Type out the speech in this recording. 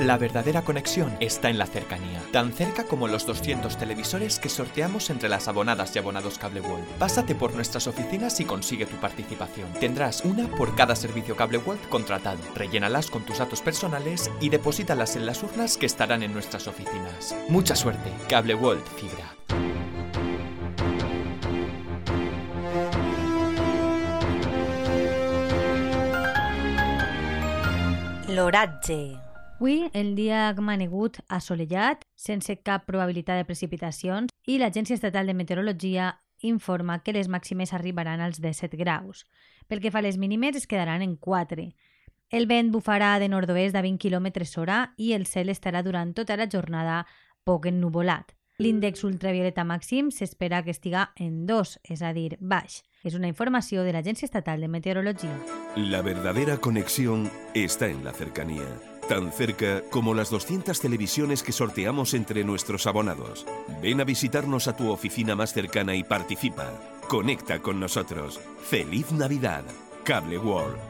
La verdadera conexión está en la cercanía, tan cerca como los 200 televisores que sorteamos entre las abonadas y abonados Cable World. Pásate por nuestras oficinas y consigue tu participación. Tendrás una por cada servicio Cable World contratado. Rellénalas con tus datos personales y deposítalas en las urnas que estarán en nuestras oficinas. Mucha suerte, Cable World Fibra. L'oratge. Avui el dia ha manegut assolellat, sense cap probabilitat de precipitacions, i l'Agència Estatal de Meteorologia informa que les màximes arribaran als 17 graus. Pel que fa a les mínimes, es quedaran en 4. El vent bufarà de nord-oest a 20 km hora i el cel estarà durant tota la jornada poc ennuvolat. L'índex ultravioleta màxim s'espera que estiga en 2, és a dir, baix. És una informació de l'Agència Estatal de Meteorologia. La verdadera conexión está en la cercanía. Tan cerca como las 200 televisiones que sorteamos entre nuestros abonados. Ven a visitarnos a tu oficina más cercana y participa. Conecta con nosotros. ¡Feliz Navidad! Cable World.